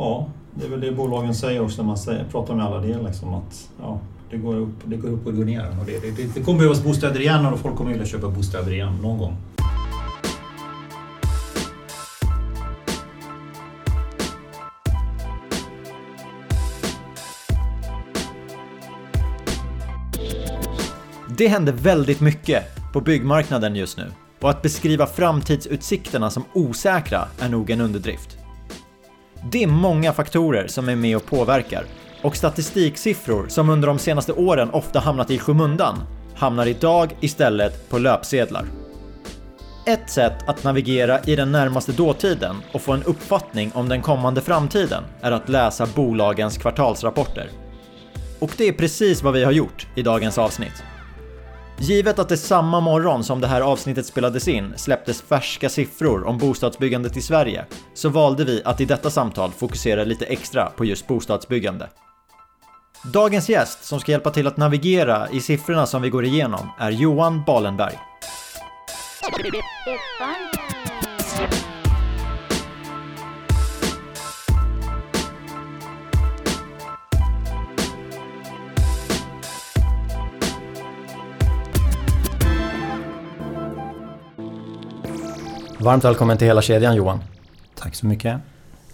Ja, det är väl det bolagen säger också när man säger, pratar med alla det liksom att ja, det går upp, det går upp och det går ner. Och det, det, det kommer behövas bostäder igen och folk kommer vilja köpa bostäder igen någon gång. Det händer väldigt mycket på byggmarknaden just nu och att beskriva framtidsutsikterna som osäkra är nog en underdrift. Det är många faktorer som är med och påverkar och statistiksiffror som under de senaste åren ofta hamnat i skymundan hamnar idag istället på löpsedlar. Ett sätt att navigera i den närmaste dåtiden och få en uppfattning om den kommande framtiden är att läsa bolagens kvartalsrapporter. Och det är precis vad vi har gjort i dagens avsnitt. Givet att det samma morgon som det här avsnittet spelades in släpptes färska siffror om bostadsbyggandet i Sverige så valde vi att i detta samtal fokusera lite extra på just bostadsbyggande. Dagens gäst som ska hjälpa till att navigera i siffrorna som vi går igenom är Johan Balenberg. Varmt välkommen till hela kedjan Johan. Tack så mycket.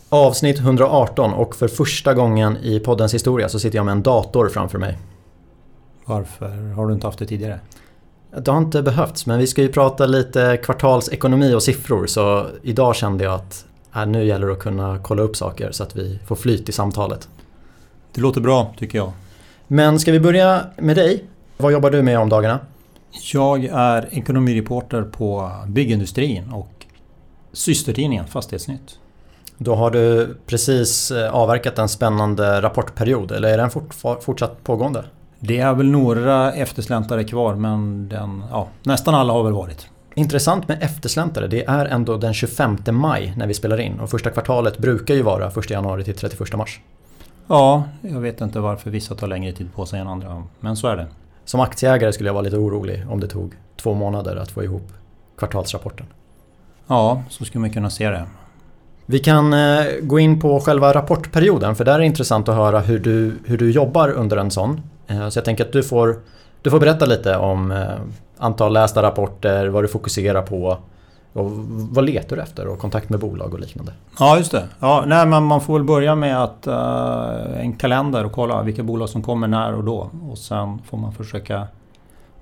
Avsnitt 118 och för första gången i poddens historia så sitter jag med en dator framför mig. Varför har du inte haft det tidigare? Det har inte behövts men vi ska ju prata lite kvartalsekonomi och siffror så idag kände jag att äh, nu gäller det att kunna kolla upp saker så att vi får flyt i samtalet. Det låter bra tycker jag. Men ska vi börja med dig? Vad jobbar du med om dagarna? Jag är ekonomireporter på byggindustrin och systertidningen Fastighetsnytt. Då har du precis eh, avverkat en spännande rapportperiod eller är den fort, fortsatt pågående? Det är väl några eftersläntare kvar men den, ja, nästan alla har väl varit. Intressant med eftersläntare, det är ändå den 25 maj när vi spelar in och första kvartalet brukar ju vara 1 januari till 31 mars. Ja, jag vet inte varför vissa tar längre tid på sig än andra, men så är det. Som aktieägare skulle jag vara lite orolig om det tog två månader att få ihop kvartalsrapporten. Ja, så skulle man kunna se det. Vi kan eh, gå in på själva rapportperioden för där är det intressant att höra hur du, hur du jobbar under en sån. Eh, så jag tänker att du får, du får berätta lite om eh, antal lästa rapporter, vad du fokuserar på och vad letar du efter och kontakt med bolag och liknande? Ja, just det. Ja, nej, men man får väl börja med att uh, en kalender och kolla vilka bolag som kommer när och då. Och sen får man försöka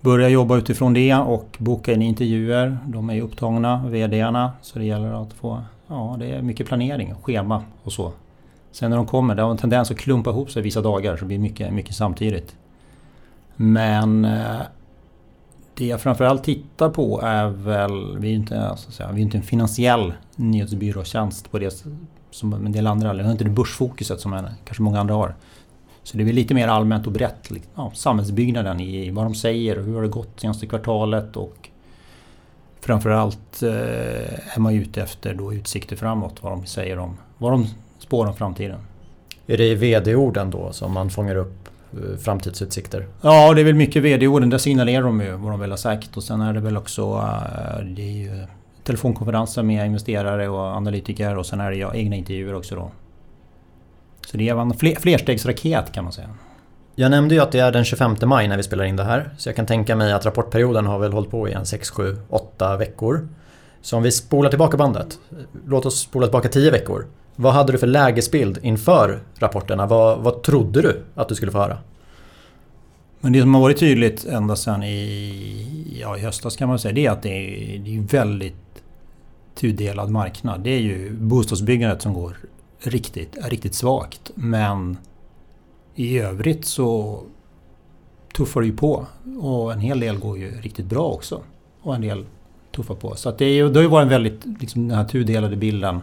börja jobba utifrån det och boka in intervjuer. De är ju upptagna, VDarna. Så det gäller att få... Ja, det är mycket planering, schema och så. Sen när de kommer, det har en tendens att klumpa ihop sig vissa dagar så det blir mycket, mycket samtidigt. Men eh, det jag framförallt tittar på är väl, vi är inte, säga, vi inte en finansiell nyhetsbyråtjänst på det som en del andra, vi har inte det börsfokuset som kanske många andra har. Så det är lite mer allmänt och brett, liksom, ja, samhällsbyggnaden i vad de säger och hur har det gått senaste kvartalet och framförallt eh, är man ute efter då utsikter framåt, vad de säger om, vad de spår om framtiden. Är det i VD-orden då som man fångar upp Eh, framtidsutsikter? Ja, det är väl mycket VD-orden. Där signalerar de ju vad de vill ha sagt. Och sen är det väl också eh, det telefonkonferenser med investerare och analytiker och sen är det egna intervjuer också då. Så det är en fler, flerstegsraket kan man säga. Jag nämnde ju att det är den 25 maj när vi spelar in det här. Så jag kan tänka mig att rapportperioden har väl hållit på i en 6, 7, 8 veckor. Så om vi spolar tillbaka bandet. Låt oss spola tillbaka 10 veckor. Vad hade du för lägesbild inför rapporterna? Vad, vad trodde du att du skulle få höra? Men det som har varit tydligt ända sedan i, ja, i höstas kan man säga, det är att det är, det är väldigt tudelad marknad. Det är ju bostadsbyggandet som går riktigt, riktigt svagt. Men i övrigt så tuffar det ju på. Och en hel del går ju riktigt bra också. Och en del tuffar på. Så att det, är ju, det har ju varit en väldigt, liksom den här tudelade bilden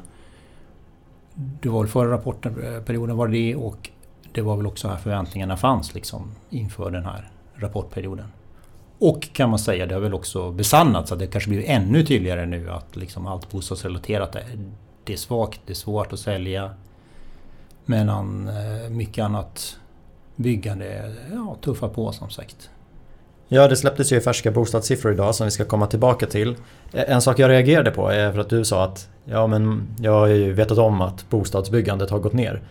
det var väl förra rapportperioden eh, var det och det var väl också här förväntningarna fanns liksom inför den här rapportperioden. Och kan man säga, det har väl också besannats att det kanske blir ännu tydligare nu att liksom allt bostadsrelaterat är, det är svagt, det är svårt att sälja. Medan eh, mycket annat byggande ja, tuffar på som sagt. Ja, det släpptes ju färska bostadssiffror idag som vi ska komma tillbaka till. Eh, en sak jag reagerade på är för att du sa att ja, men jag har ju vetat om att bostadsbyggandet har gått ner.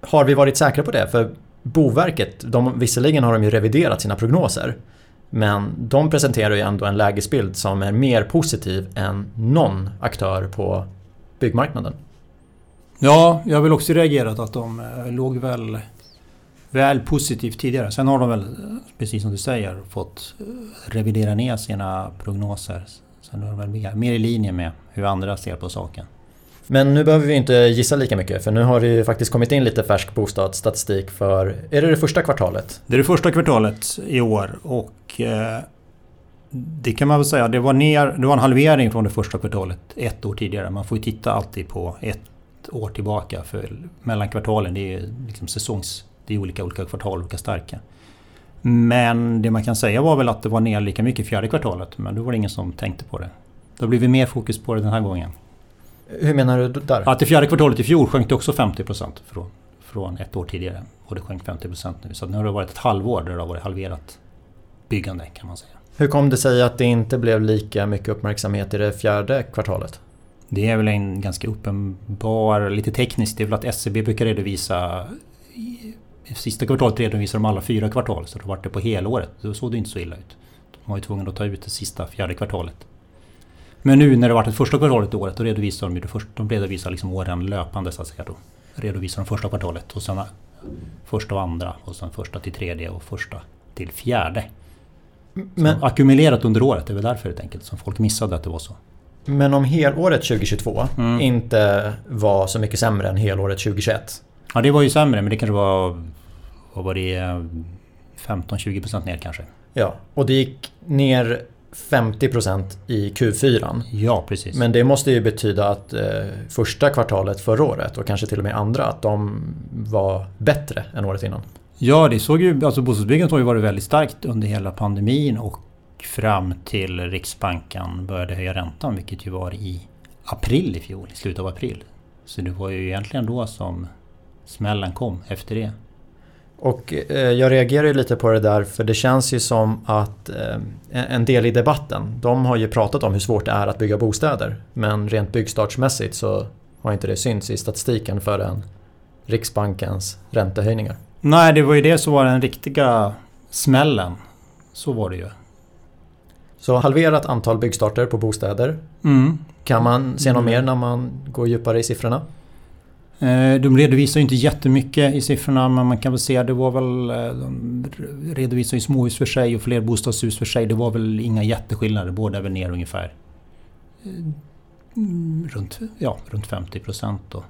Har vi varit säkra på det? För Boverket, de, visserligen har de ju reviderat sina prognoser. Men de presenterar ju ändå en lägesbild som är mer positiv än någon aktör på byggmarknaden. Ja, jag har väl också reagerat att de eh, låg väl väl positivt tidigare. Sen har de väl, precis som du säger, fått eh, revidera ner sina prognoser. Sen är de väl mer, mer i linje med hur andra ser på saken. Men nu behöver vi inte gissa lika mycket för nu har det ju faktiskt kommit in lite färsk bostadsstatistik för... Är det det första kvartalet? Det är det första kvartalet i år och eh, det kan man väl säga, det var, ner, det var en halvering från det första kvartalet ett år tidigare. Man får ju titta alltid på ett år tillbaka för mellan kvartalen det är liksom säsongs... Det är olika, olika kvartal, olika starka. Men det man kan säga var väl att det var ner lika mycket i fjärde kvartalet men då var det ingen som tänkte på det. Då blir vi mer fokus på det den här gången. Hur menar du där? Att i fjärde kvartalet i fjol sjönk det också 50% från, från ett år tidigare. Och det sjönk 50% nu. Så nu har det varit ett halvår där det har varit halverat byggande kan man säga. Hur kom det sig att det inte blev lika mycket uppmärksamhet i det fjärde kvartalet? Det är väl en ganska uppenbar, lite tekniskt, det är väl att SCB brukar redovisa sista kvartalet redovisar de alla fyra kvartal så då var det på helåret. Då såg det inte så illa ut. De var ju tvungna att ta ut det sista fjärde kvartalet. Men nu när det varit det första kvartalet i året då redovisar de ju det första, de redovisar liksom åren löpande så att säga. Då redovisar de första kvartalet och sen första och andra och sen första till tredje och första till fjärde. Men, ackumulerat under året, det är väl därför helt enkelt som folk missade att det var så. Men om helåret 2022 mm. inte var så mycket sämre än helåret 2021? Ja det var ju sämre men det kanske var... Vad var det? 15-20% ner kanske. Ja, och det gick ner 50% i Q4. Ja, precis. Men det måste ju betyda att eh, första kvartalet förra året och kanske till och med andra, att de var bättre än året innan. Ja, det såg ju... Alltså bostadsbyggandet har ju varit väldigt starkt under hela pandemin och fram till Riksbanken började höja räntan, vilket ju var i april i fjol, i slutet av april. Så det var ju egentligen då som smällen kom efter det. Och eh, jag reagerar ju lite på det där för det känns ju som att eh, en del i debatten, de har ju pratat om hur svårt det är att bygga bostäder. Men rent byggstartsmässigt så har inte det synts i statistiken förrän Riksbankens räntehöjningar. Nej, det var ju det som var den riktiga smällen. Så var det ju. Så halverat antal byggstarter på bostäder. Mm. Kan man se något mm. mer när man går djupare i siffrorna? Eh, de redovisar inte jättemycket i siffrorna men man kan väl se att det var väl... Eh, de redovisar ju småhus för sig och flerbostadshus för sig. Det var väl inga jätteskillnader. Båda är väl ner ungefär... Eh, runt, ja, runt 50 procent då.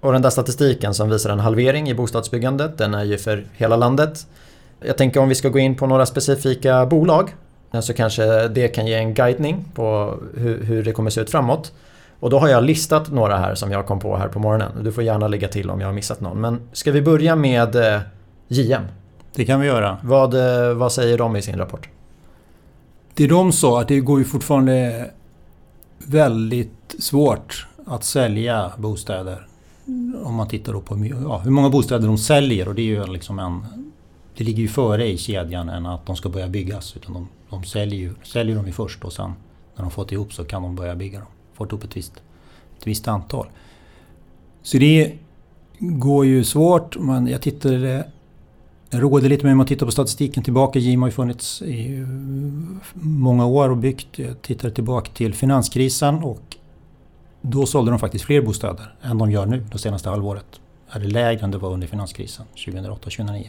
Och den där statistiken som visar en halvering i bostadsbyggandet, den är ju för hela landet. Jag tänker om vi ska gå in på några specifika bolag så kanske det kan ge en guidning på hur, hur det kommer se ut framåt. Och då har jag listat några här som jag kom på här på morgonen. Du får gärna lägga till om jag har missat någon. Men ska vi börja med eh, JM? Det kan vi göra. Vad, eh, vad säger de i sin rapport? Det de sa att det går ju fortfarande väldigt svårt att sälja bostäder. Om man tittar då på ja, hur många bostäder de säljer och det är ju liksom en... Det ligger ju före i kedjan än att de ska börja byggas. Utan de, de säljer, ju, säljer dem ju först och sen när de fått ihop så kan de börja bygga dem fått upp ett visst, ett visst antal. Så det går ju svårt. Men jag tittade... Jag råder lite med om man tittar på statistiken tillbaka. Jim har ju funnits i många år och byggt. Jag tittade tillbaka till finanskrisen och då sålde de faktiskt fler bostäder än de gör nu det senaste halvåret. Är det lägre än det var under finanskrisen 2008-2009.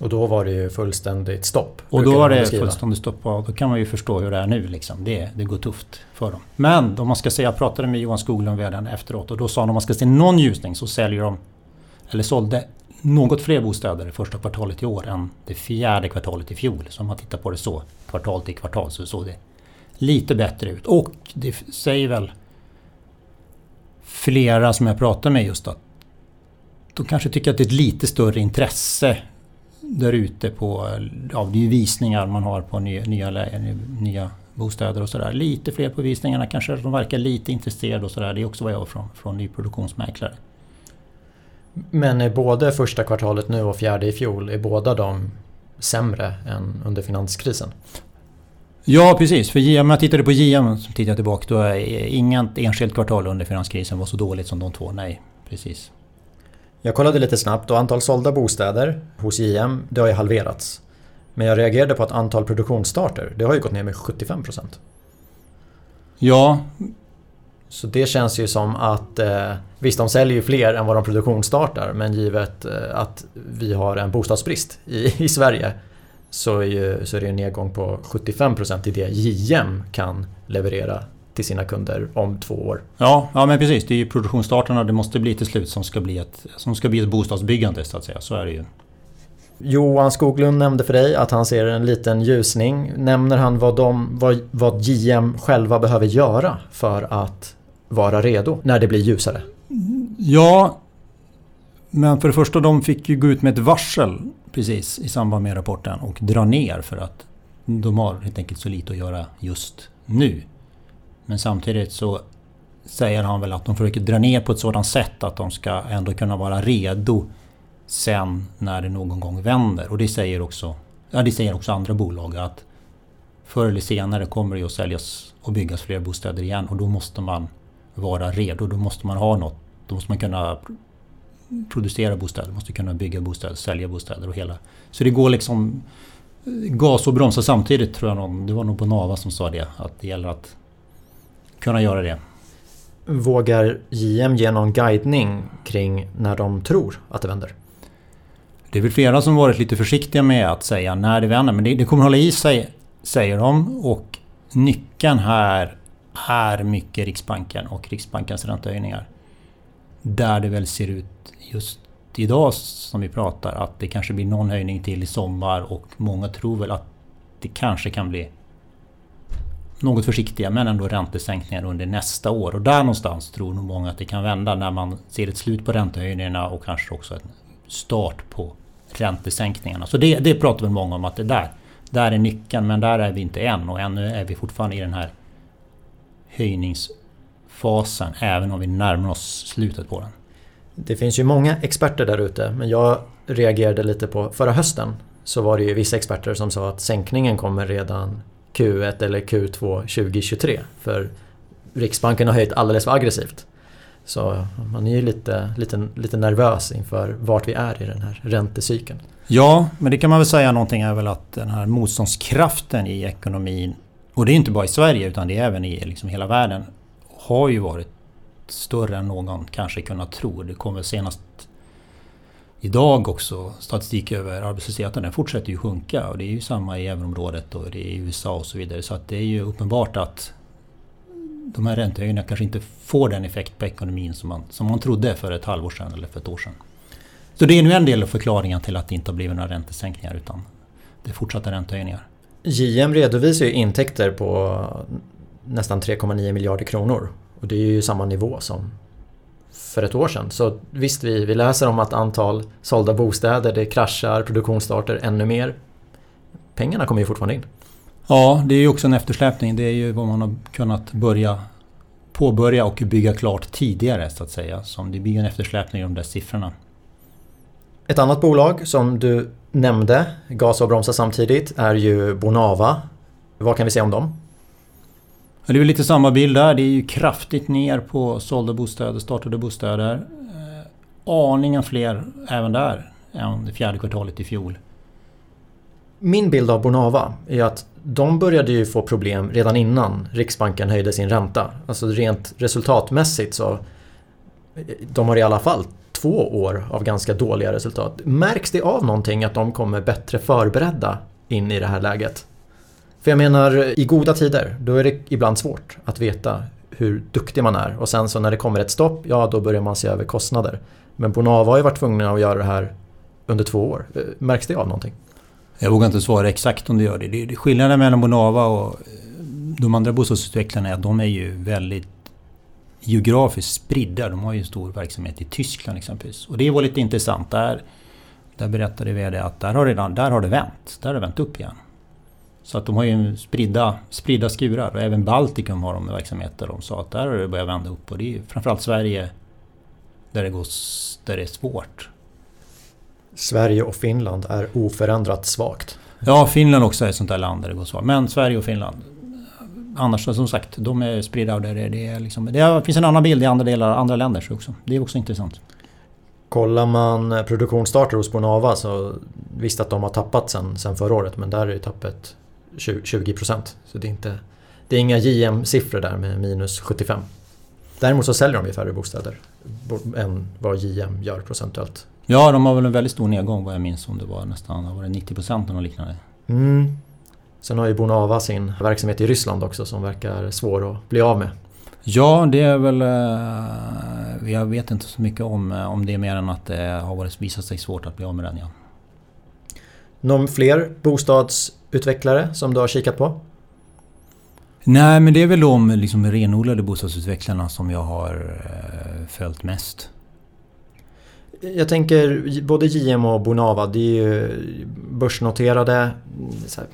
Och då var det ju fullständigt stopp. Och då var det fullständigt stopp och då kan man ju förstå hur det är nu. Liksom. Det, det går tufft för dem. Men om man ska säga, jag pratade med Johan Skoglund, vdn efteråt och då sa han om man ska se någon ljusning så säljer de, eller sålde något fler bostäder det första kvartalet i år än det fjärde kvartalet i fjol. Så om man tittar på det så, kvartal till kvartal, så såg det lite bättre ut. Och det säger väl flera som jag pratar med just att de kanske tycker att det är ett lite större intresse där ute på, ja det är visningar man har på nya, nya, nya bostäder och sådär. Lite fler på visningarna kanske de verkar lite intresserade och sådär. Det är också vad jag har från, från nyproduktionsmäklare. Men är både första kvartalet nu och fjärde i fjol, är båda de sämre än under finanskrisen. Ja precis, för JM, jag tittade på JM, tittade jag tillbaka, då är inget enskilt kvartal under finanskrisen var så dåligt som de två. Nej, precis. Jag kollade lite snabbt och antal sålda bostäder hos JM, det har ju halverats. Men jag reagerade på att antal produktionsstarter, det har ju gått ner med 75%. Ja. Så det känns ju som att eh, visst, de säljer ju fler än vad de produktionsstartar men givet eh, att vi har en bostadsbrist i, i Sverige så är, ju, så är det en nedgång på 75% i det JM kan leverera till sina kunder om två år. Ja, ja men precis. Det är ju produktionsstarterna det måste bli till slut som ska bli ett, som ska bli ett bostadsbyggande så att säga. Så är det ju. Johan Skoglund nämnde för dig att han ser en liten ljusning. Nämner han vad, de, vad, vad JM själva behöver göra för att vara redo när det blir ljusare? Ja, men för det första de fick ju gå ut med ett varsel precis i samband med rapporten och dra ner för att de har helt enkelt så lite att göra just nu. Men samtidigt så säger han väl att de försöker dra ner på ett sådant sätt att de ska ändå kunna vara redo sen när det någon gång vänder. Och det säger också, ja, det säger också andra bolag att förr eller senare kommer det att säljas och byggas fler bostäder igen och då måste man vara redo. Då måste man ha något. Då måste man kunna producera bostäder, måste kunna bygga bostäder, sälja bostäder och hela... Så det går liksom gas och bromsa samtidigt tror jag någon, det var nog Bonava som sa det, att det gäller att kunna göra det. Vågar JM ge någon guidning kring när de tror att det vänder? Det är väl flera som varit lite försiktiga med att säga när det vänder, men det, det kommer hålla i sig, säger de. Och nyckeln här är mycket Riksbanken och Riksbankens räntehöjningar. Där det väl ser ut just idag som vi pratar att det kanske blir någon höjning till i sommar och många tror väl att det kanske kan bli något försiktiga men ändå räntesänkningar under nästa år. Och där någonstans tror nog många att det kan vända när man ser ett slut på räntehöjningarna och kanske också en start på räntesänkningarna. Så det, det pratar väl många om att det där, där är nyckeln men där är vi inte än och ännu är vi fortfarande i den här höjningsfasen även om vi närmar oss slutet på den. Det finns ju många experter där ute men jag reagerade lite på förra hösten så var det ju vissa experter som sa att sänkningen kommer redan Q1 eller Q2 2023 för Riksbanken har höjt alldeles för aggressivt. Så man är ju lite, lite, lite nervös inför vart vi är i den här räntecykeln. Ja, men det kan man väl säga någonting är väl att den här motståndskraften i ekonomin och det är inte bara i Sverige utan det är även i liksom hela världen har ju varit större än någon kanske kunnat tro. Det kommer senast idag också statistik över arbetslösheten. Den fortsätter ju sjunka och det är ju samma i euroområdet och det är i USA och så vidare. Så att det är ju uppenbart att de här räntehöjningarna kanske inte får den effekt på ekonomin som man, som man trodde för ett halvår sedan eller för ett år sedan. Så det är nu en del av förklaringen till att det inte har blivit några räntesänkningar utan det är fortsatta räntehöjningar. JM redovisar ju intäkter på nästan 3,9 miljarder kronor. Och det är ju samma nivå som för ett år sedan. Så visst, vi, vi läser om att antal sålda bostäder, det kraschar, produktionsstarter ännu mer. Pengarna kommer ju fortfarande in. Ja, det är ju också en eftersläpning. Det är ju vad man har kunnat börja påbörja och bygga klart tidigare så att säga. Som det blir en eftersläpning i de där siffrorna. Ett annat bolag som du nämnde, gas och bromsa samtidigt, är ju Bonava. Vad kan vi säga om dem? Det är lite samma bild där. Det är ju kraftigt ner på sålda bostäder, startade bostäder. Eh, aningen fler även där än det fjärde kvartalet i fjol. Min bild av Bonava är att de började ju få problem redan innan Riksbanken höjde sin ränta. Alltså rent resultatmässigt så de har i alla fall två år av ganska dåliga resultat. Märks det av någonting att de kommer bättre förberedda in i det här läget? För jag menar, i goda tider, då är det ibland svårt att veta hur duktig man är. Och sen så när det kommer ett stopp, ja då börjar man se över kostnader. Men Bonava har ju varit tvungna att göra det här under två år. Eh, märks det av någonting? Jag vågar inte svara exakt om det gör det. det skillnaden mellan Bonava och eh, de andra bostadsutvecklarna är att de är ju väldigt geografiskt spridda. De har ju en stor verksamhet i Tyskland exempelvis. Och det var lite intressant. Där, där berättade VD att där har, redan, där har det vänt. Där har det vänt upp igen. Så att de har ju spridda, spridda skurar. Och även Baltikum har de verksamheter. De sa att där har det börjat vända upp. Och det är framförallt Sverige där det, går, där det är svårt. Sverige och Finland är oförändrat svagt. Ja, Finland också är ett sånt där land där det går svagt. Men Sverige och Finland. Annars som sagt, de är spridda och det, det, är liksom, det finns en annan bild i andra delar, andra länder också. Det är också intressant. Kollar man produktionsstarter hos Bonava så visst att de har tappat sen, sen förra året men där är tappet 20%. Så det är, inte, det är inga JM-siffror där med minus 75. Däremot så säljer de ju färre bostäder än vad JM gör procentuellt. Ja, de har väl en väldigt stor nedgång vad jag minns om det var nästan var det 90% eller något liknande. Mm. Sen har ju Bonava sin verksamhet i Ryssland också som verkar svår att bli av med. Ja, det är väl... Eh, jag vet inte så mycket om, eh, om det mer än att det har varit, visat sig svårt att bli av med den. Ja. Någon fler bostadsutvecklare som du har kikat på? Nej, men det är väl de liksom renodlade bostadsutvecklarna som jag har eh, följt mest. Jag tänker både JM och Bonava, det är ju börsnoterade. Här,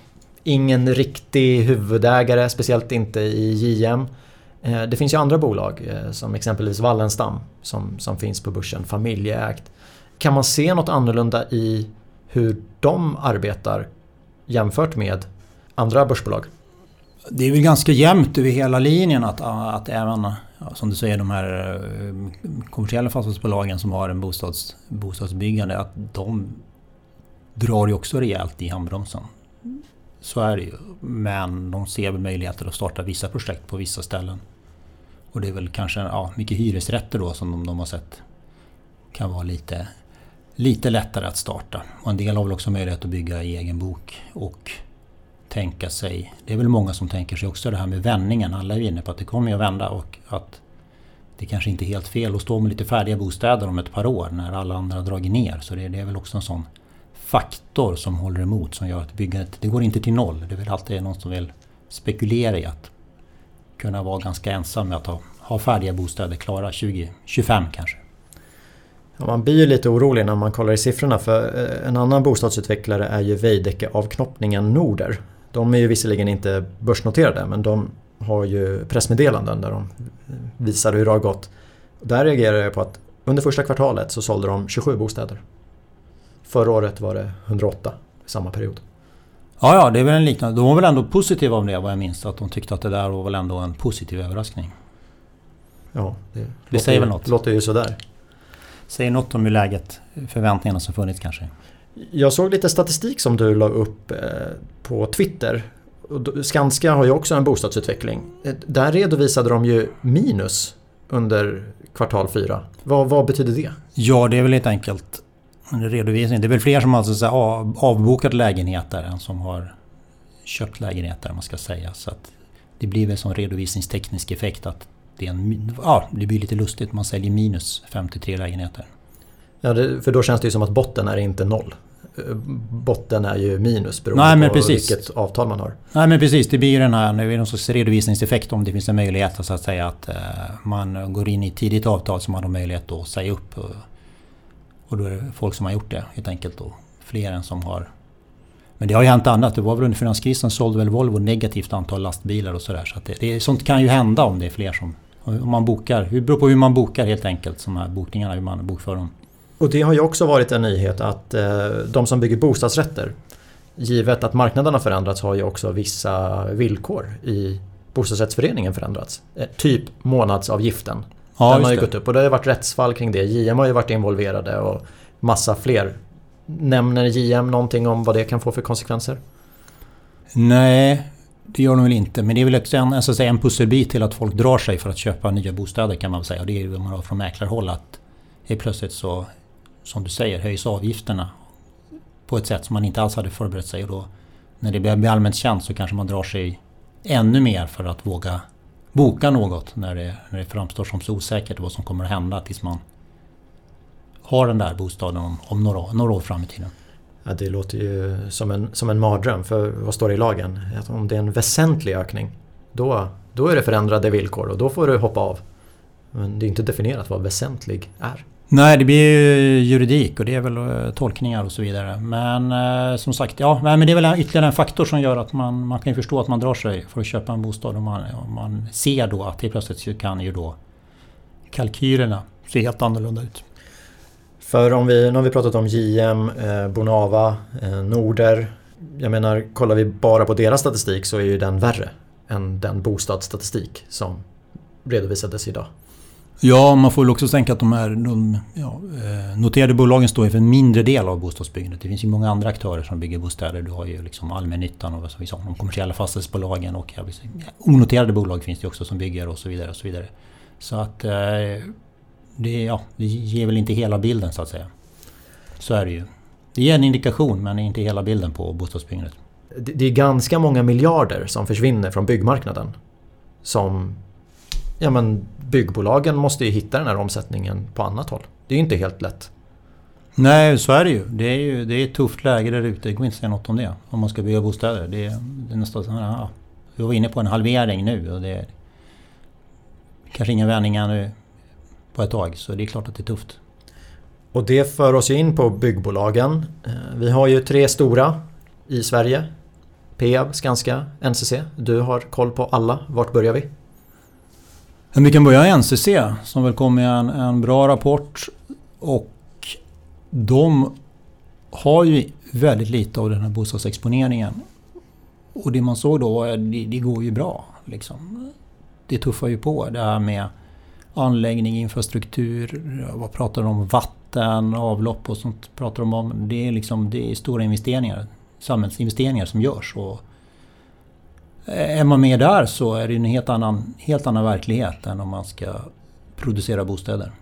ingen riktig huvudägare, speciellt inte i JM. Eh, det finns ju andra bolag eh, som exempelvis Wallenstam som, som finns på börsen, familjeägt. Kan man se något annorlunda i hur de arbetar jämfört med andra börsbolag? Det är väl ganska jämnt över hela linjen att, att även som du säger de här eh, kommersiella fastighetsbolagen som har en bostads, bostadsbyggande att de drar ju också rejält i handbromsen. Så är det ju. Men de ser möjligheter att starta vissa projekt på vissa ställen. Och det är väl kanske ja, mycket hyresrätter då som de, de har sett kan vara lite, lite lättare att starta. Och en del har väl också möjlighet att bygga i egen bok och tänka sig... Det är väl många som tänker sig också det här med vändningen. Alla är inne på att det kommer att vända och att det kanske inte är helt fel att stå med lite färdiga bostäder om ett par år när alla andra har dragit ner. Så det, det är väl också en sån faktor som håller emot som gör att byggandet, det går inte till noll. Det är väl alltid någon som vill spekulera i att kunna vara ganska ensam med att ha, ha färdiga bostäder klara 2025 kanske. Ja, man blir ju lite orolig när man kollar i siffrorna för eh, en annan bostadsutvecklare är ju Veidekke avknoppningen Norder. De är ju visserligen inte börsnoterade men de har ju pressmeddelanden där de visar hur det har gått. Där reagerar jag på att under första kvartalet så sålde de 27 bostäder. Förra året var det 108 i samma period. Ja, ja, det är väl en liknande. De var väl ändå positiva om det vad jag minns. Att de tyckte att det där var väl ändå en positiv överraskning. Ja, det, det låter, säger väl något. låter ju sådär. Säger något om hur läget, förväntningarna som funnits kanske. Jag såg lite statistik som du la upp eh, på Twitter. Skanska har ju också en bostadsutveckling. Eh, där redovisade de ju minus under kvartal 4. Vad, vad betyder det? Ja, det är väl helt enkelt en redovisning. Det är väl fler som alltså så av, avbokat lägenheter än som har köpt lägenheter, man ska säga. Så att det blir väl som redovisningsteknisk effekt att det, är en, ja, det blir lite lustigt. Man säljer minus 53 lägenheter. Ja, det, för då känns det ju som att botten är inte noll. Botten är ju minus beroende Nej, på precis. vilket avtal man har. Nej men precis, det blir ju den här nu är någon sorts redovisningseffekt om det finns en möjlighet så att säga att eh, man går in i ett tidigt avtal som man har möjlighet att säga upp. Och, och då är det folk som har gjort det helt enkelt. Och fler än som har... Men det har ju hänt annat. Det var väl under finanskrisen sålde väl Volvo negativt antal lastbilar och sådär. Så, att det, det, sånt kan ju hända om det är fler som... Om man bokar. Det beror på hur man bokar helt enkelt, de här bokningarna, hur man bokför dem. Och det har ju också varit en nyhet att eh, de som bygger bostadsrätter Givet att marknaden har förändrats har ju också vissa villkor i bostadsrättsföreningen förändrats. Eh, typ månadsavgiften. Ja, Den har ju gått upp och det har varit rättsfall kring det. JM har ju varit involverade och massa fler. Nämner JM någonting om vad det kan få för konsekvenser? Nej, det gör de väl inte. Men det är väl också en, alltså en pusselbit till att folk drar sig för att köpa nya bostäder kan man väl säga. Och det är ju vad man har från mäklarhåll att helt plötsligt så, som du säger, höjs avgifterna på ett sätt som man inte alls hade förberett sig. Och då, när det blir allmänt känt så kanske man drar sig ännu mer för att våga boka något när det, när det framstår som så osäkert vad som kommer att hända tills man har den där bostaden om, om några, några år fram i tiden. Ja, det låter ju som en, som en mardröm. För vad står det i lagen? Att om det är en väsentlig ökning då, då är det förändrade villkor och då får du hoppa av. Men det är inte definierat vad väsentlig är. Nej, det blir ju juridik och det är väl eh, tolkningar och så vidare. Men eh, som sagt, ja, men det är väl ytterligare en faktor som gör att man, man kan förstå att man drar sig för att köpa en bostad. Om man, om man ser då att helt plötsligt kan ju då kalkylerna se helt annorlunda ut. För om vi, nu har vi pratat om JM, eh, Bonava, eh, Norder. Jag menar, kollar vi bara på deras statistik så är ju den värre än den bostadsstatistik som redovisades idag. Ja, man får väl också tänka att de här de, ja, eh, noterade bolagen står för en mindre del av bostadsbyggandet. Det finns ju många andra aktörer som bygger bostäder. Du har ju liksom allmännyttan och så vidare, de kommersiella fastighetsbolagen och onoterade bolag finns det också som bygger och så vidare. Och så vidare. Så att eh, det, ja, det ger väl inte hela bilden så att säga. Så är det ju. Det ger en indikation men inte hela bilden på bostadsbyggandet. Det är ganska många miljarder som försvinner från byggmarknaden. Som ja, men byggbolagen måste ju hitta den här omsättningen på annat håll. Det är ju inte helt lätt. Nej, så är det ju. Det är ju det är ett tufft läge där ute. Det går inte att säga något om det. Om man ska bygga bostäder. Det är, det är nästan ja, Vi var inne på en halvering nu och det är kanske inga vändningar nu på ett tag. Så det är klart att det är tufft. Och det för oss ju in på byggbolagen. Eh, vi har ju tre stora i Sverige. Peab, Skanska, NCC. Du har koll på alla. Vart börjar vi? Vi kan börja i NCC som väl kom med en, en bra rapport. Och de har ju väldigt lite av den här bostadsexponeringen. Och det man såg då det, det går ju bra. Liksom. Det tuffar ju på det här med anläggning, infrastruktur, vad pratar de om? Vatten, avlopp och sånt pratar de om. Det är, liksom, det är stora investeringar, samhällsinvesteringar som görs. Och eh, är man med där så är det en helt annan, helt annan verklighet än om man ska producera bostäder.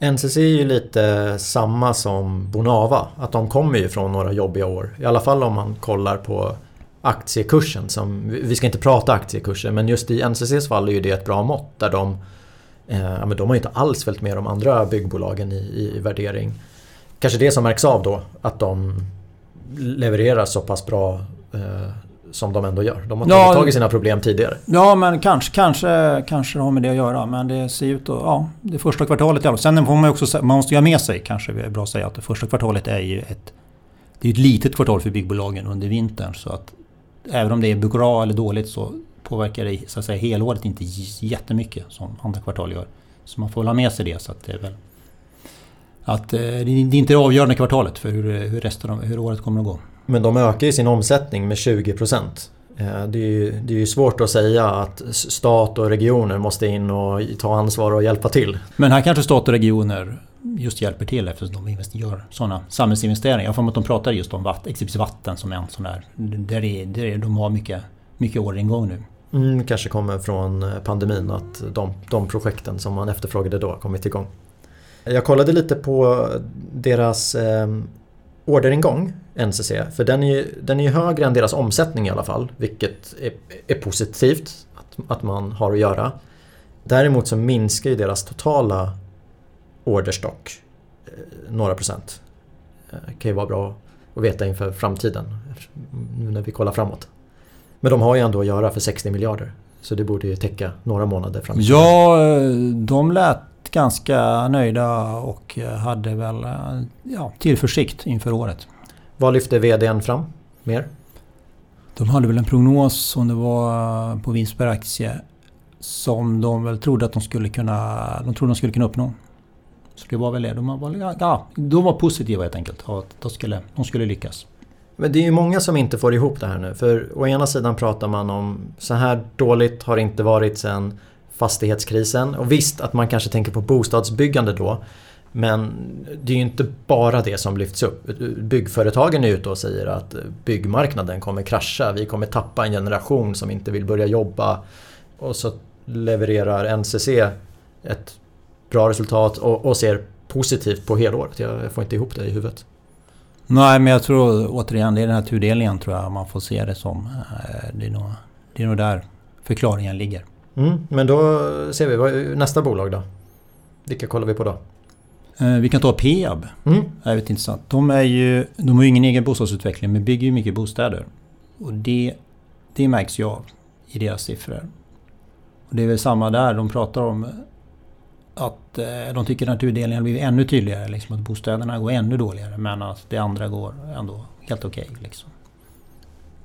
NCC är ju lite samma som Bonava. Att de kommer ju från några jobbiga år. I alla fall om man kollar på aktiekursen. Som, vi ska inte prata aktiekurser men just i NCCs fall är ju det ett bra mått. Där de, eh, men de har ju inte alls följt med de andra byggbolagen i, i värdering. Kanske det som märks av då. Att de levererar så pass bra eh, som de ändå gör. De har tagit ja, tag i sina problem tidigare. Ja, men kanske, kanske, kanske har med det att göra. Men det ser ut att... Ja, det första kvartalet i alla fall. Sen får man också... Man måste ju ha med sig, kanske är bra att säga, att det första kvartalet är ju ett... Det är ett litet kvartal för byggbolagen under vintern. Så att även om det är bra eller dåligt så påverkar det så att säga helåret inte jättemycket som andra kvartal gör. Så man får väl ha med sig det. Så att det är väl... Att eh, det är inte det avgörande kvartalet för hur, hur, resten av, hur året kommer att gå. Men de ökar ju sin omsättning med 20%. Eh, det är, ju, det är ju svårt att säga att stat och regioner måste in och ta ansvar och hjälpa till. Men här kanske stat och regioner just hjälper till eftersom de gör sådana samhällsinvesteringar. Jag får att de pratar just om vatten, exempelvis vatten som en sån där. Där, är, där de har mycket, mycket orderingång nu. Mm, kanske kommer från eh, pandemin att de, de projekten som man efterfrågade då har kommit igång. Jag kollade lite på deras eh, orderingång, NCC, för den är ju den är högre än deras omsättning i alla fall, vilket är, är positivt att, att man har att göra. Däremot så minskar ju deras totala orderstock eh, några procent. Det kan ju vara bra att veta inför framtiden, nu när vi kollar framåt. Men de har ju ändå att göra för 60 miljarder. Så det borde ju täcka några månader framöver. Ja, de lät ganska nöjda och hade väl ja, tillförsikt inför året. Vad lyfte VDn fram mer? De hade väl en prognos som det var på vinst per aktie som de väl trodde att de skulle kunna, de trodde de skulle kunna uppnå. Så det var väl det. De var, ja, de var positiva helt enkelt. Att de skulle, de skulle lyckas. Men det är ju många som inte får ihop det här nu. För å ena sidan pratar man om så här dåligt har det inte varit sedan fastighetskrisen. Och visst att man kanske tänker på bostadsbyggande då. Men det är ju inte bara det som lyfts upp. Byggföretagen är ute och säger att byggmarknaden kommer krascha. Vi kommer tappa en generation som inte vill börja jobba. Och så levererar NCC ett bra resultat och, och ser positivt på helåret. Jag får inte ihop det i huvudet. Nej, men jag tror återigen, det är den här tudelningen tror jag man får se det som. Eh, det är nog, det är nog där förklaringen ligger. Mm, men då ser vi, nästa bolag då? Vilka kollar vi på då? Eh, vi kan ta Peab. Mm. Det är väldigt intressant. De, är ju, de har ju ingen egen bostadsutveckling men bygger ju mycket bostäder. Och det, det märks ju av i deras siffror. Och det är väl samma där. De pratar om att eh, de tycker att tudelningen blivit ännu tydligare. Liksom, att bostäderna går ännu dåligare men att det andra går ändå helt okej. Okay, liksom.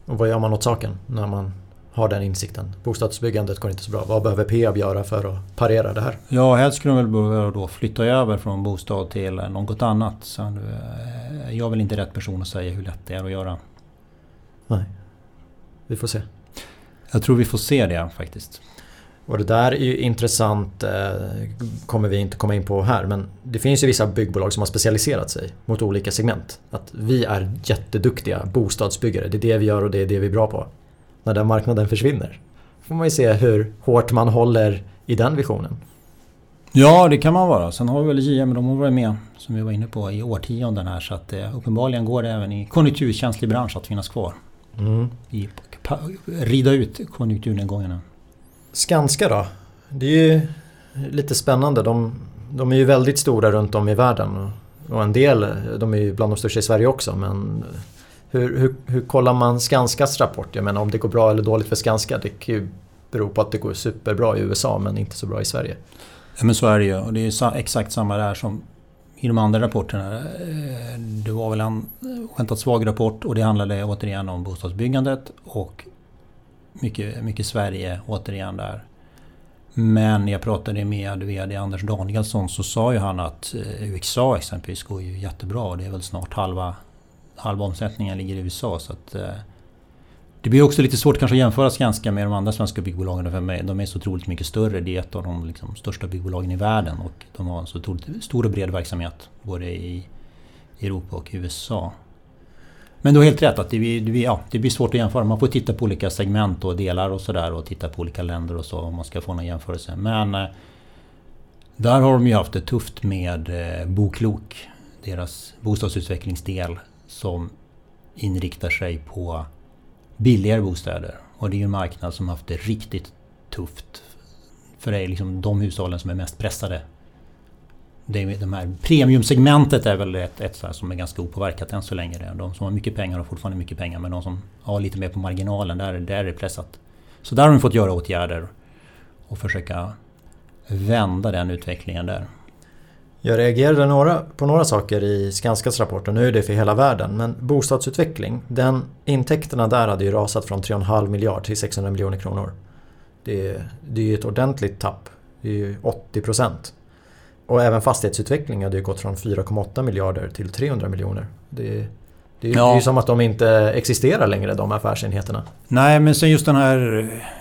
Och vad gör man åt saken när man har den insikten. Bostadsbyggandet går inte så bra. Vad behöver Peab göra för att parera det här? Ja, helst skulle de väl behöva då flytta över från bostad till något annat. Så eh, jag är väl inte rätt person att säga hur lätt det är att göra. Nej, vi får se. Jag tror vi får se det faktiskt. Och det där är ju intressant, eh, kommer vi inte komma in på här, men det finns ju vissa byggbolag som har specialiserat sig mot olika segment. Att vi är jätteduktiga bostadsbyggare, det är det vi gör och det är det vi är bra på. När den marknaden försvinner får man ju se hur hårt man håller i den visionen. Ja, det kan man vara. Sen har vi väl JM, de har varit med, som vi var inne på, i årtionden här. Så att eh, uppenbarligen går det även i konjunkturkänslig bransch att finnas kvar. Mm. I, rida ut konjunkturnedgångarna. Skanska då? Det är ju lite spännande. De, de är ju väldigt stora runt om i världen. Och en del, de är ju bland de största i Sverige också. Men hur, hur, hur kollar man Skanskas rapport? Jag menar om det går bra eller dåligt för Skanska. Det kan ju bero på att det går superbra i USA men inte så bra i Sverige. Ja men så är det ju. Och det är ju exakt samma där som i de andra rapporterna. Eh, det var väl en skämtat svag rapport och det handlade återigen om bostadsbyggandet och mycket, mycket Sverige återigen där. Men när jag pratade med VD Anders Danielsson så sa ju han att eh, USA exempelvis går ju jättebra. och Det är väl snart halva, halva omsättningen ligger i USA. Så att, eh, det blir också lite svårt kanske att jämföra Skanska med de andra svenska byggbolagen. För de är så otroligt mycket större. Det är ett av de liksom, största byggbolagen i världen. Och de har en så otroligt stor och bred verksamhet både i Europa och USA. Men du har helt rätt att det blir, ja, det blir svårt att jämföra. Man får titta på olika segment och delar och sådär och titta på olika länder och så om man ska få någon jämförelse. Men eh, där har de ju haft det tufft med eh, Boklok. Deras bostadsutvecklingsdel som inriktar sig på billigare bostäder. Och det är ju en marknad som haft det riktigt tufft. För det är liksom de hushållen som är mest pressade det, de här premiumsegmentet är väl ett, ett som är ganska opåverkat än så länge. De som har mycket pengar har fortfarande mycket pengar men de som har lite mer på marginalen, där, där är det pressat. Så där har de fått göra åtgärder och försöka vända den utvecklingen där. Jag reagerade några, på några saker i Skanskas rapport och nu är det för hela världen. Men bostadsutveckling, den, intäkterna där hade ju rasat från 3,5 miljard till 600 miljoner kronor. Det, det är ju ett ordentligt tapp. Det är ju 80 procent. Och även fastighetsutveckling hade ju gått från 4,8 miljarder till 300 miljoner. Det, det är, ja. ju som att de inte existerar längre, de affärsenheterna. Nej, men sen just den här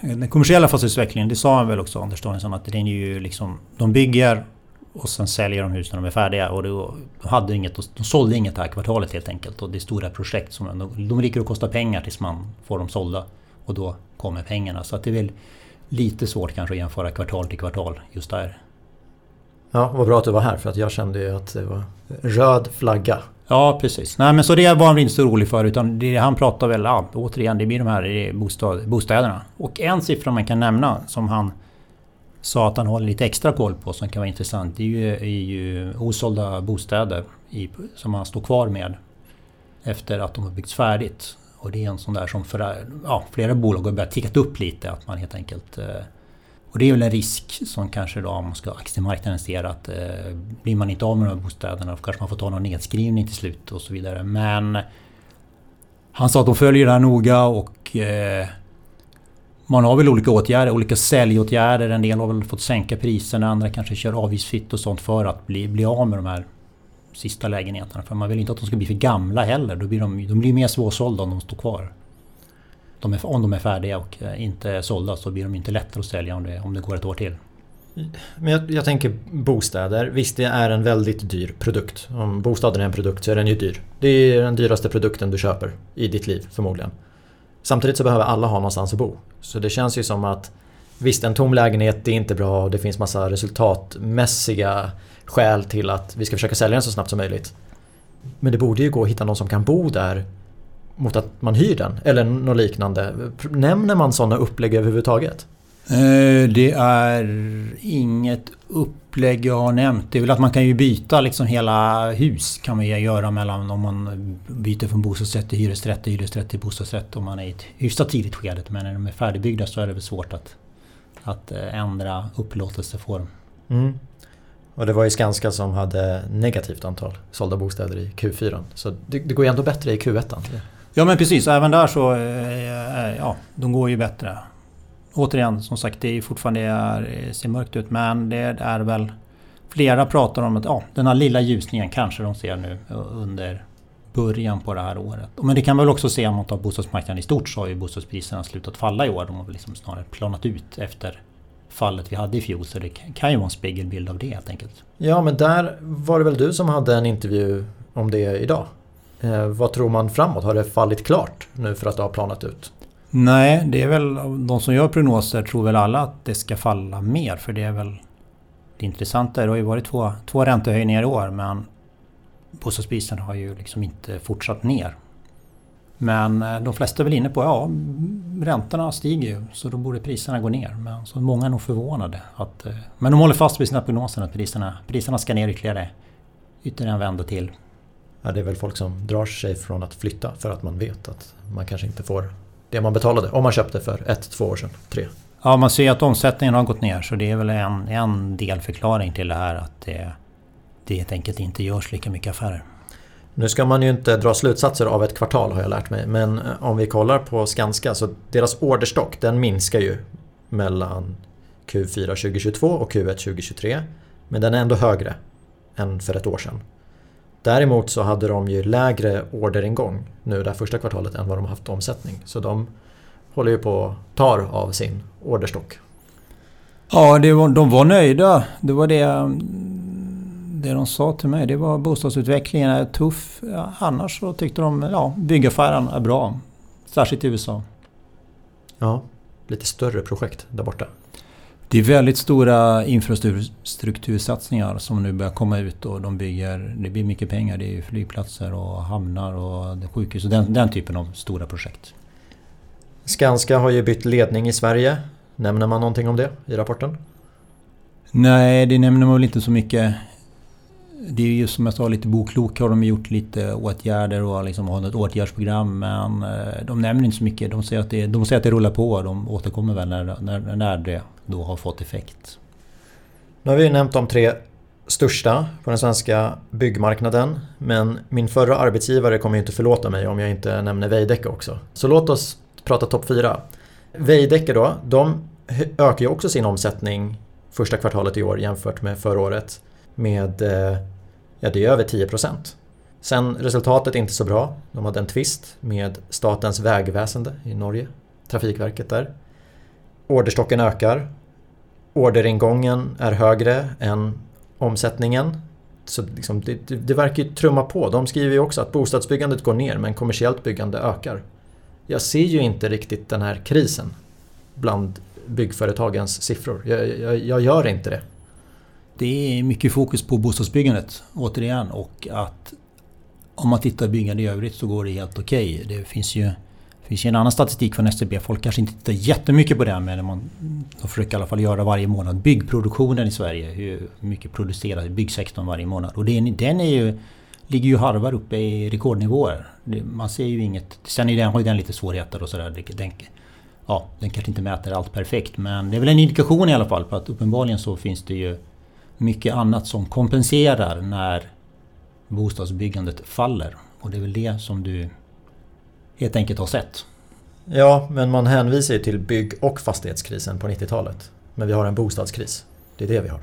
den kommersiella fastighetsutvecklingen, det sa han väl också, Anders Danielsson, att den är ju liksom... De bygger och sen säljer de hus när de är färdiga. Och då hade inget, de sålde inget det här kvartalet helt enkelt. Och det är stora projekt som de, de ligger och kostar pengar tills man får dem sålda. Och då kommer pengarna. Så att det är väl lite svårt kanske att jämföra kvartal till kvartal just där. Ja, vad bra att du var här för att jag kände ju att det var röd flagga. Ja, precis. Nej, men så det var han inte så orolig för utan det han pratar väl, ja, återigen, det blir de här eh, bostad, bostäderna. Och en siffra man kan nämna som han sa att han håller lite extra koll på som kan vara intressant. Det är ju, är ju osålda bostäder i, som han står kvar med efter att de har byggts färdigt. Och det är en sån där som för ja, flera bolag har börjat tickat upp lite. Att man helt enkelt eh, och det är väl en risk som kanske då om man ska aktiemarknaden ser att eh, blir man inte av med de här bostäderna då kanske man får ta någon nedskrivning till slut och så vidare. Men han sa att de följer det här noga och eh, man har väl olika åtgärder, olika säljåtgärder. En del har väl fått sänka priserna, andra kanske kör avgiftsfritt och sånt för att bli, bli av med de här sista lägenheterna. För man vill inte att de ska bli för gamla heller. Då blir de, de blir mer svårsålda om de står kvar de är, om de är färdiga och eh, inte inte sålda så blir de inte lättare att sälja om det, om det går ett år till. Men jag, jag, tänker bostäder. Visst, det är en väldigt dyr produkt. Om bostaden är en produkt så är den ju dyr. Det är den dyraste produkten du köper i ditt liv förmodligen. Samtidigt så behöver alla ha någonstans att bo. Så det känns ju som att Visst, en tom lägenhet det är inte bra och det finns massa resultatmässiga skäl till att vi ska försöka sälja den så snabbt som möjligt. Men det borde ju gå att hitta någon som kan bo där mot att man hyr den eller något liknande. Nämner man sådana upplägg överhuvudtaget? Eh, det är inget upplägg jag har nämnt. Det är väl att man kan ju byta liksom hela hus kan man göra mellan om man byter från bostadsrätt till hyresrätt till hyresrätt till bostadsrätt om man är i ett hyfsat tidigt skede. Men när de är färdigbyggda så är det väl svårt att, att eh, ändra upplåtelseform. Mm. Och det var ju Skanska som hade negativt antal sålda bostäder i Q4. Så det, det går ju ändå bättre i Q1. Ja men precis, även där så... Eh, eh, ja, de går ju bättre. Återigen, som sagt, det är fortfarande är, eh, ser mörkt ut men det är väl... Flera pratar om att ja, den här lilla ljusningen kanske de ser nu under början på det här året. Men det kan man väl också se om man tar bostadsmarknaden i stort så har ju bostadspriserna slutat falla i år. De har väl liksom snarare planat ut efter fallet vi hade i fjol. Så det kan ju vara en spegelbild av det helt enkelt. Ja men där var det väl du som hade en intervju om det idag? Eh, vad tror man framåt? Har det fallit klart nu för att det har planat ut? Nej, det är väl de som gör prognoser tror väl alla att det ska falla mer. För det är väl det intressanta. Det har ju varit två, två räntehöjningar i år men bostadspriserna har ju liksom inte fortsatt ner. Men eh, de flesta är väl inne på ja, räntorna stiger ju så då borde priserna gå ner. Men så många är nog förvånade. Att, eh, men de håller fast vid sina prognoser att priserna, priserna ska ner ytterligare, ytterligare en vända till. Ja, det är väl folk som drar sig från att flytta för att man vet att man kanske inte får det man betalade om man köpte för ett, två år sedan, tre. Ja, man ser att omsättningen har gått ner så det är väl en, en delförklaring till det här att det, det helt enkelt inte görs lika mycket affärer. Nu ska man ju inte dra slutsatser av ett kvartal har jag lärt mig. Men eh, om vi kollar på Skanska så deras orderstock den minskar ju mellan Q4 2022 och Q1 2023. Men den är ändå högre än för ett år sedan. Däremot så hade de ju lägre orderingång nu det här första kvartalet än vad de haft omsättning. Så de håller ju på tar av sin orderstock. Ja, det var, de var nöjda. Det var det det de sa till mig det var bostadsutvecklingen är tuff. Ja, annars så tyckte de ja, byggaffären är bra. Särskilt i USA. Ja, lite större projekt där borta. Det är väldigt stora infrastruktursatsningar som nu börjar komma ut och de bygger... Det blir mycket pengar. Det är flygplatser och hamnar och sjukhus och den, den typen av stora projekt. Skanska har ju bytt ledning i Sverige. Nämner man någonting om det i rapporten? Nej, det nämner man väl inte så mycket det är ju som jag sa lite boklok har de gjort lite åtgärder och liksom har ett åtgärdsprogram men eh, de nämner inte så mycket. De säger att det, de säger att det rullar på de återkommer väl när, när, när det då har fått effekt. Nu har vi nämnt de tre största på den svenska byggmarknaden men min förra arbetsgivare kommer inte förlåta mig om jag inte nämner Veidekke också. Så låt oss prata topp fyra. Veidekke då, de ökar ju också sin omsättning första kvartalet i år jämfört med förra året med eh, ja, det är över 10% Sen resultatet är inte så bra. De hade en tvist med Statens vägväsende i Norge, Trafikverket där. Orderstocken ökar. Orderingången är högre än omsättningen. Så liksom det, det, det verkar ju trumma på. De skriver ju också att bostadsbyggandet går ner men kommersiellt byggande ökar. Jag ser ju inte riktigt den här krisen bland byggföretagens siffror. Jag, jag, jag gör inte det. Det är mycket fokus på bostadsbyggandet återigen och att om man tittar på byggande i övrigt så går det helt okej. Okay. Det finns ju, finns ju en annan statistik från SCB. Folk kanske inte tittar jättemycket på den men man, de försöker i alla fall göra varje månad. Byggproduktionen i Sverige, hur mycket produceras i byggsektorn varje månad. Och den, den är ju, ligger ju harvar uppe i rekordnivåer. man ser ju inget... Sen är den, har ju den lite svårigheter och sådär. Den, ja, den kanske inte mäter allt perfekt men det är väl en indikation i alla fall på att uppenbarligen så finns det ju mycket annat som kompenserar när bostadsbyggandet faller. Och det är väl det som du helt enkelt har sett. Ja, men man hänvisar ju till bygg och fastighetskrisen på 90-talet. Men vi har en bostadskris. Det är det vi har.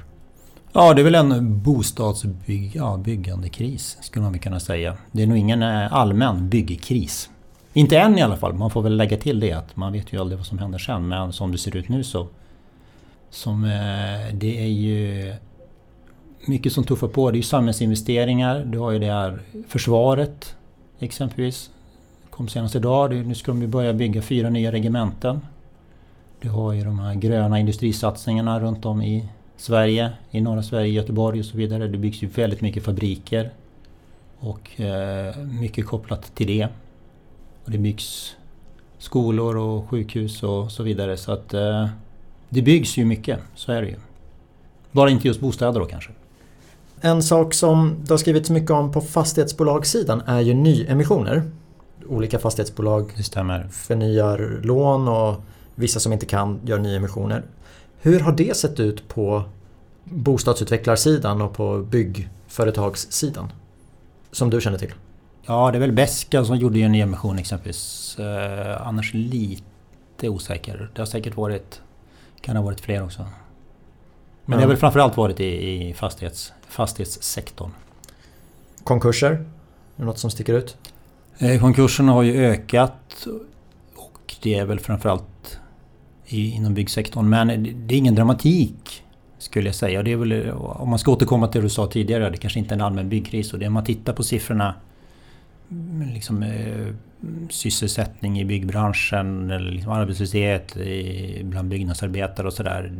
Ja, det är väl en bostadsbyggandekris skulle man kunna säga. Det är nog ingen eh, allmän byggkris. Inte än i alla fall. Man får väl lägga till det att man vet ju aldrig vad som händer sen. Men som det ser ut nu så... Som, eh, det är ju mycket som tuffar på. Det är ju samhällsinvesteringar. Du har ju det här försvaret exempelvis. Kom senast idag. Nu ska de börja bygga fyra nya regementen. Du har ju de här gröna industrisatsningarna runt om i Sverige, i norra Sverige, Göteborg och så vidare. Det byggs ju väldigt mycket fabriker. Och eh, mycket kopplat till det. Och det byggs skolor och sjukhus och så vidare. Så att eh, det byggs ju mycket, så är det ju. Bara inte just bostäder då kanske. En sak som det har skrivits mycket om på fastighetsbolagssidan är ju nyemissioner. Olika fastighetsbolag förnyar lån och vissa som inte kan gör nyemissioner. Hur har det sett ut på bostadsutvecklarsidan och på byggföretagssidan? Som du känner till? Ja, det är väl Beska som gjorde en nyemission exempelvis. Eh, annars lite osäker. Det har säkert varit... Kan ha varit fler också. Men, men det har väl framförallt varit i, i fastighets, fastighetssektorn. Konkurser? Är det något som sticker ut? Eh, konkurserna har ju ökat. Och det är väl framförallt inom byggsektorn. Men det är ingen dramatik skulle jag säga. Det är väl, eh, om man ska återkomma till det du sa tidigare, det kanske inte är en allmän byggkris. Och det, om man tittar på siffrorna mm, liksom, eh, sysselsättning i byggbranschen eller liksom arbetslöshet bland byggnadsarbetare och sådär.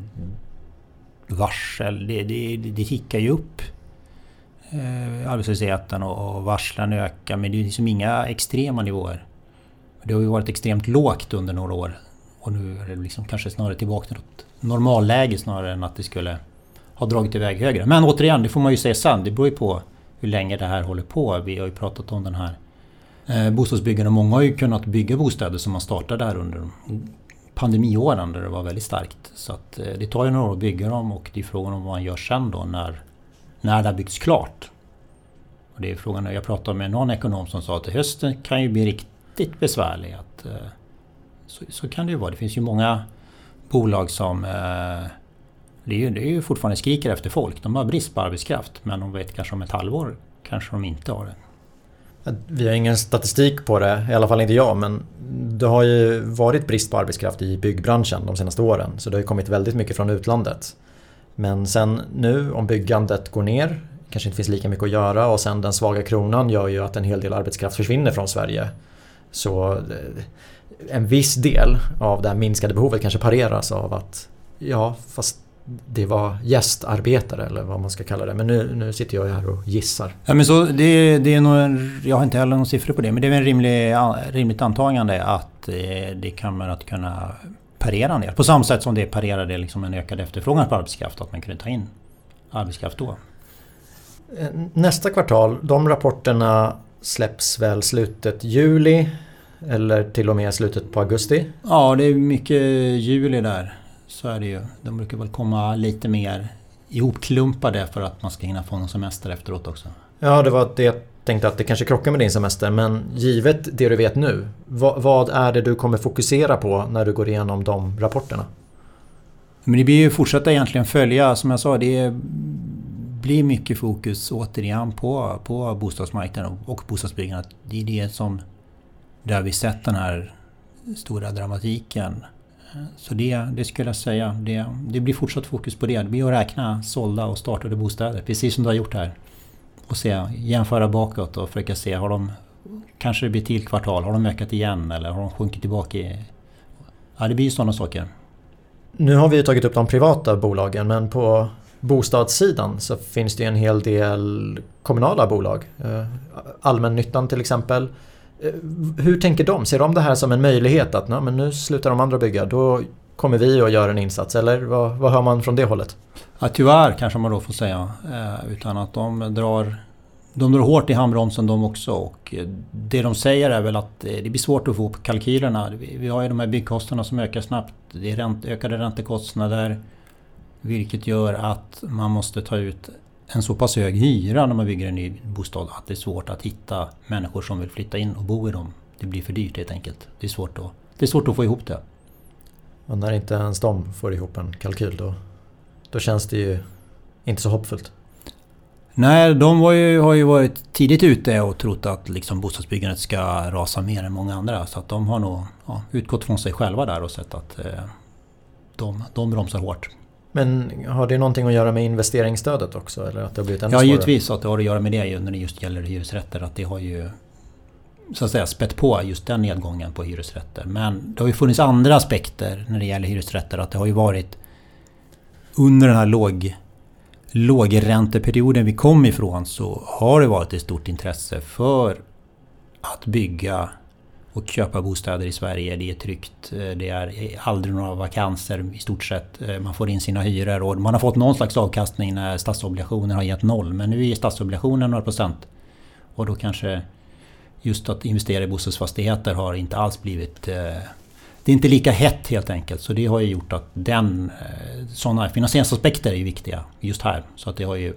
Varsel, det, det, det tickar ju upp. Eh, arbetslösheten och, och varslen ökar men det är liksom inga extrema nivåer. Det har ju varit extremt lågt under några år. Och nu är det liksom kanske snarare tillbaka till något normalläge snarare än att det skulle ha dragit iväg högre. Men återigen, det får man ju säga sen. Det beror ju på hur länge det här håller på. Vi har ju pratat om den här eh, bostadsbyggandet. Många har ju kunnat bygga bostäder som man startade här under pandemiåren där det var väldigt starkt. Så att, eh, det tar ju några år att bygga dem och det är frågan om vad man gör sen då när, när det har byggts klart. Och det är frågan, jag pratade med någon ekonom som sa att hösten kan ju bli riktigt besvärlig. Att, eh, så, så kan det ju vara. Det finns ju många bolag som eh, det är, ju, det är ju fortfarande skriker efter folk. De har brist på arbetskraft. Men de vet kanske om ett halvår kanske de inte har det. Vi har ingen statistik på det, i alla fall inte jag. Men det har ju varit brist på arbetskraft i byggbranschen de senaste åren. Så det har ju kommit väldigt mycket från utlandet. Men sen nu om byggandet går ner, kanske inte finns lika mycket att göra och sen den svaga kronan gör ju att en hel del arbetskraft försvinner från Sverige. Så eh, en viss del av det här minskade behovet kanske pareras av att ja, fast det var gästarbetare eller vad man ska kalla det. Men nu, nu sitter jag här och gissar. Ja, men så det, det är nog en, jag har inte heller några siffror på det, men det är väl en rimlig, rimligt antagande att eh, det kommer att kunna parera en del. På samma sätt som det parerade liksom en ökad efterfrågan på arbetskraft, att man kunde ta in arbetskraft då. Eh, nästa kvartal, de rapporterna släpps väl slutet juli eller till och med slutet på augusti? Ja, det är mycket juli där. Så är det ju. De brukar väl komma lite mer ihopklumpade för att man ska hinna få någon semester efteråt också. Ja, det var det tänkte att det kanske krockar med din semester. Men givet det du vet nu, vad, vad är det du kommer fokusera på när du går igenom de rapporterna? Men det blir ju fortsätta egentligen följa, som jag sa, det blir mycket fokus återigen på, på bostadsmarknaden och bostadsbyggandet. Det är det som där vi sett den här stora dramatiken. Så det, det skulle jag säga, det, det blir fortsatt fokus på det. Det blir att räkna sålda och startade bostäder, precis som du har gjort här. Och se, jämföra bakåt och försöka se, har de kanske det blir till kvartal, har de ökat igen eller har de sjunkit tillbaka? I, ja, det blir ju sådana saker. Nu har vi tagit upp de privata bolagen men på bostadssidan så finns det en hel del kommunala bolag. Eh, Allmännyttan till exempel eh, hur tänker de? Ser de det här som en möjlighet att men nu slutar de andra bygga, då kommer vi att göra en insats? Eller vad, vad hör man från det hållet? Ja, tyvärr kanske man då får säga. Eh, utan att de drar, de drar hårt i handbromsen de också. Och eh, det de säger är väl att eh, det blir svårt att få upp kalkylerna. Vi har ju de här byggkostnaderna som ökar snabbt. Det är ränt, ökade räntekostnader. Vilket gör att man måste ta ut en så pass hög hyra när man bygger en ny bostad att det är svårt att hitta människor som vill flytta in och bo i dem. Det blir för dyrt helt enkelt. Det är svårt att, det är svårt att få ihop det. Och när inte ens de får ihop en kalkyl då, då känns det ju inte så hoppfullt. Nej, de har ju, har ju varit tidigt ute och trott att liksom bostadsbyggandet ska rasa mer än många andra. Så att de har nog ja, utgått från sig själva där och sett att eh, de, de bromsar hårt. Men har det någonting att göra med investeringsstödet också? Eller att det har blivit ännu ja, givetvis att det har att göra med det när det just gäller hyresrätter. Att det har ju så att säga spett på just den nedgången på hyresrätter. Men det har ju funnits andra aspekter när det gäller hyresrätter. Att det har ju varit under den här låg, lågränteperioden vi kom ifrån så har det varit ett stort intresse för att bygga och köpa bostäder i Sverige. Det är tryggt. Eh, det är aldrig några vakanser i stort sett. Eh, man får in sina hyror och man har fått någon slags avkastning när statsobligationer har gett noll. Men nu är statsobligationen några procent. Och då kanske just att investera i bostadsfastigheter har inte alls blivit... Eh, det är inte lika hett helt enkelt. Så det har ju gjort att den... Eh, Sådana finansieringsaspekter är viktiga just här. Så att det har ju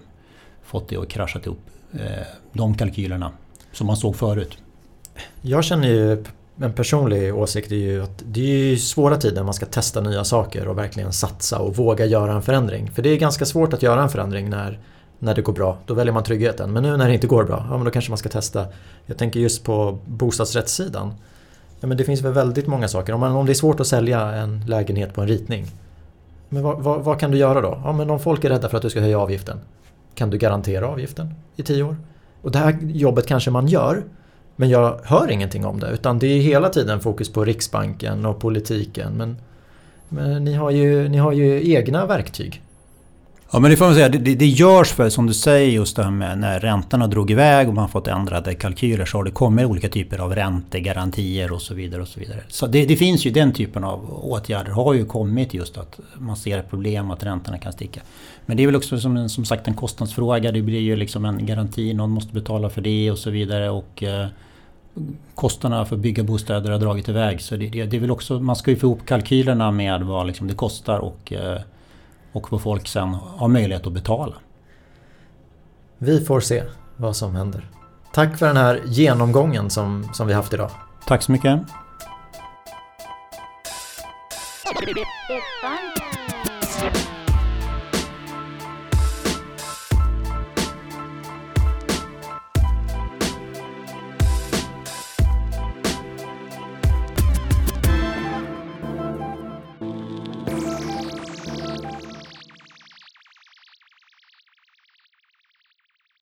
fått det att krascha ihop. Eh, de kalkylerna. som man såg förut. Jag känner ju en personlig åsikt är ju att det är svåra tider man ska testa nya saker och verkligen satsa och våga göra en förändring. För det är ganska svårt att göra en förändring när, när det går bra. Då väljer man tryggheten. Men nu när det inte går bra, ja men då kanske man ska testa. Jag tänker just på bostadsrättssidan. Ja, men det finns väl väldigt många saker. Om, man, om det är svårt att sälja en lägenhet på en ritning. Men vad, vad, vad kan du göra då? Ja, men om folk är rädda för att du ska höja avgiften. Kan du garantera avgiften i tio år? Och det här jobbet kanske man gör. Men jag hör ingenting om det. Utan det är hela tiden fokus på Riksbanken och politiken. Men, men ni, har ju, ni har ju egna verktyg. Ja men det får man säga, det, det görs för som du säger just det här med när räntorna drog iväg och man fått ändrade kalkyler så har det kommit olika typer av räntegarantier och så vidare. och Så vidare. Så det, det, finns ju den typen av åtgärder har ju kommit just att man ser problem att räntorna kan sticka. Men det är väl också som, som sagt en kostnadsfråga. Det blir ju liksom en garanti, någon måste betala för det och så vidare. Och, eh, kostnaderna för att bygga bostäder har dragit iväg. Så det, det, det är väl också, man ska ju få ihop kalkylerna med vad liksom det kostar och eh, och vad folk sen har möjlighet att betala. Vi får se vad som händer. Tack för den här genomgången som, som vi haft idag. Tack så mycket.